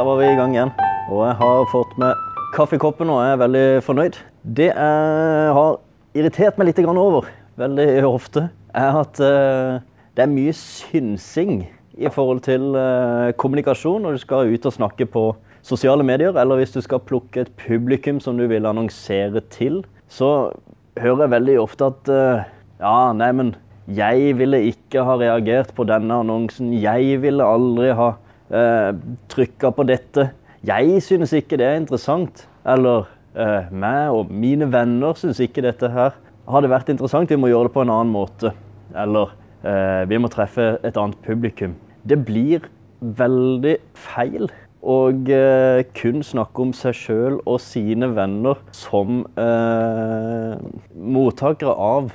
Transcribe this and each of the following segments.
da var vi i gang igjen. Og jeg har fått med kaffekoppen og jeg er veldig fornøyd. Det jeg har irritert meg litt over, veldig ofte, er at uh, det er mye synsing i forhold til uh, kommunikasjon når du skal ut og snakke på sosiale medier, eller hvis du skal plukke et publikum som du vil annonsere til, så hører jeg veldig ofte at uh, ja, nei, men jeg ville ikke ha reagert på denne annonsen. Jeg ville aldri ha eh, trykka på dette. Jeg synes ikke det er interessant. Eller eh, meg og mine venner synes ikke dette her hadde vært interessant. Vi må gjøre det på en annen måte. Eller eh, vi må treffe et annet publikum. Det blir veldig feil å eh, kun snakke om seg sjøl og sine venner som eh, mottakere av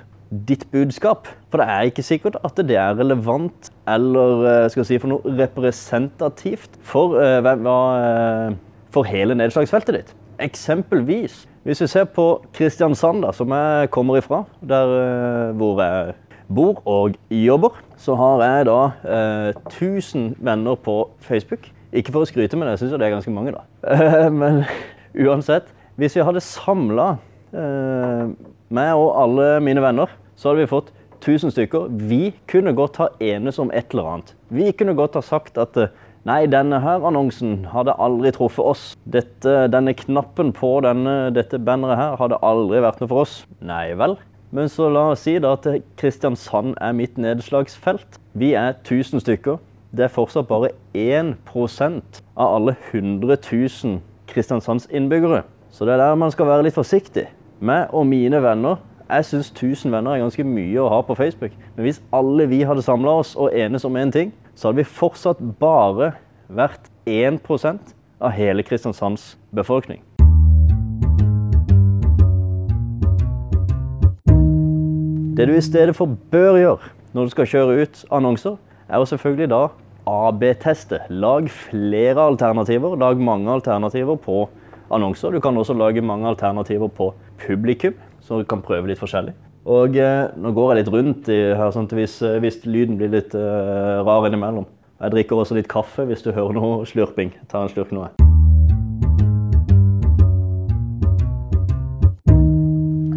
ditt budskap. For det er ikke sikkert at det er relevant eller skal jeg si, for noe representativt for, uh, for hele nedslagsfeltet ditt. Eksempelvis, hvis vi ser på Kristiansand, da, som jeg kommer ifra, der hvor jeg bor og jobber, så har jeg da uh, 1000 venner på Facebook. Ikke for å skryte, men jeg syns det er ganske mange, da. men uansett, hvis vi hadde samla meg og alle mine venner, så hadde vi fått 1000 stykker. Vi kunne godt ha enes om et eller annet. Vi kunne godt ha sagt at nei, denne her annonsen hadde aldri truffet oss. Dette, denne knappen på denne, dette banneret her hadde aldri vært noe for oss. Nei vel. Men så la oss si da at Kristiansand er mitt nedslagsfelt. Vi er 1000 stykker. Det er fortsatt bare 1% av alle 100 000 Kristiansands innbyggere. Så det er der man skal være litt forsiktig. Meg og mine venner jeg syns 1000 venner er ganske mye å ha på Facebook. Men hvis alle vi hadde samla oss og enes om én ting, så hadde vi fortsatt bare vært 1% av hele Kristiansands befolkning. Det du i stedet for bør gjøre når du skal kjøre ut annonser, er jo selvfølgelig da AB-teste. Lag flere alternativer. Lag mange alternativer på annonser. Du kan også lage mange alternativer på publikum så du kan prøve litt forskjellig. Og eh, nå går jeg litt rundt i her, sånn hvis, eh, hvis lyden blir litt eh, rar innimellom. Jeg drikker også litt kaffe hvis du hører noe slurping. Tar en slurk nå. jeg.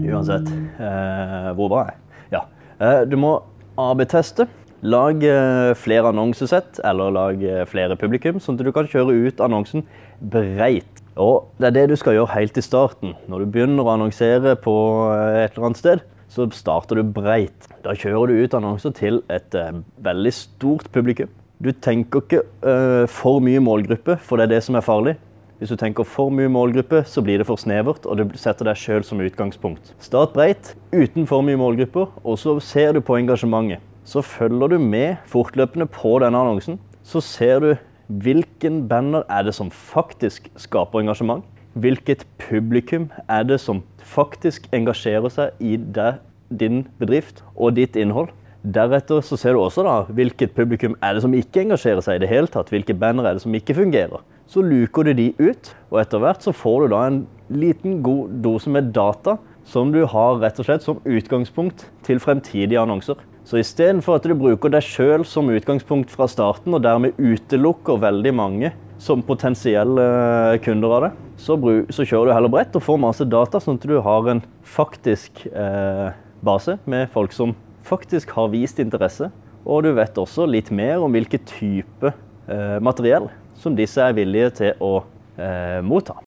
Uansett, eh, hvor var jeg? Ja. Eh, du må AB-teste. Lag eh, flere annonsesett, eller lag flere publikum, sånn at du kan kjøre ut annonsen breit. Og det er det du skal gjøre helt i starten. Når du begynner å annonsere på eh, et eller annet sted, så starter du breit. Da kjører du ut annonser til et uh, veldig stort publikum. Du tenker ikke uh, for mye målgruppe, for det er det som er farlig. Hvis du tenker for mye målgruppe, så blir det for snevert, og du setter deg sjøl som utgangspunkt. Start breit, uten for mye målgrupper, og så ser du på engasjementet. Så følger du med fortløpende på denne annonsen. Så ser du Hvilken banner er det som faktisk skaper engasjement? Hvilket publikum er det som faktisk engasjerer seg i det, din bedrift og ditt innhold? Deretter så ser du også da, hvilket publikum er det som ikke engasjerer seg i det hele tatt. Hvilke banner er det som ikke fungerer. Så luker du de ut, og etter hvert så får du da en liten god dose med data som du har rett og slett som utgangspunkt til fremtidige annonser. Så istedenfor at du bruker deg sjøl som utgangspunkt fra starten, og dermed utelukker veldig mange som potensielle eh, kunder av det, så, så kjører du heller bredt og får masse data, sånn at du har en faktisk eh, base med folk som faktisk har vist interesse. Og du vet også litt mer om hvilken type eh, materiell som disse er villige til å eh, motta.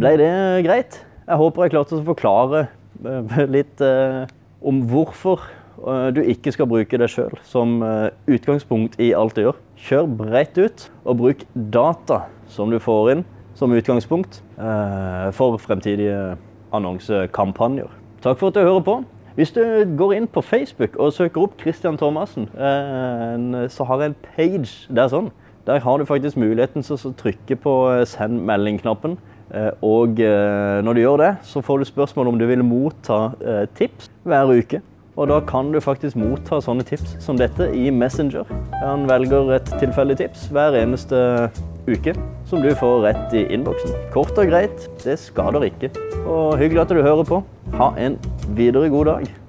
Ble det greit? Jeg håper jeg klarte å forklare eh, litt eh, om hvorfor eh, du ikke skal bruke deg sjøl som utgangspunkt i alt du gjør. Kjør bredt ut, og bruk data som du får inn som utgangspunkt for fremtidige annonsekampanjer. Takk for at du hører på. Hvis du går inn på Facebook og søker opp Christian Thomassen, så har jeg en page der sånn. Der har du faktisk muligheten til å trykke på send melding-knappen. Eh, og eh, når du gjør det, så får du spørsmål om du vil motta eh, tips hver uke. Og da kan du faktisk motta sånne tips som dette i Messenger. Han velger et tilfeldig tips hver eneste uke som du får rett i innboksen. Kort og greit, det skader ikke. Og hyggelig at du hører på. Ha en videre god dag.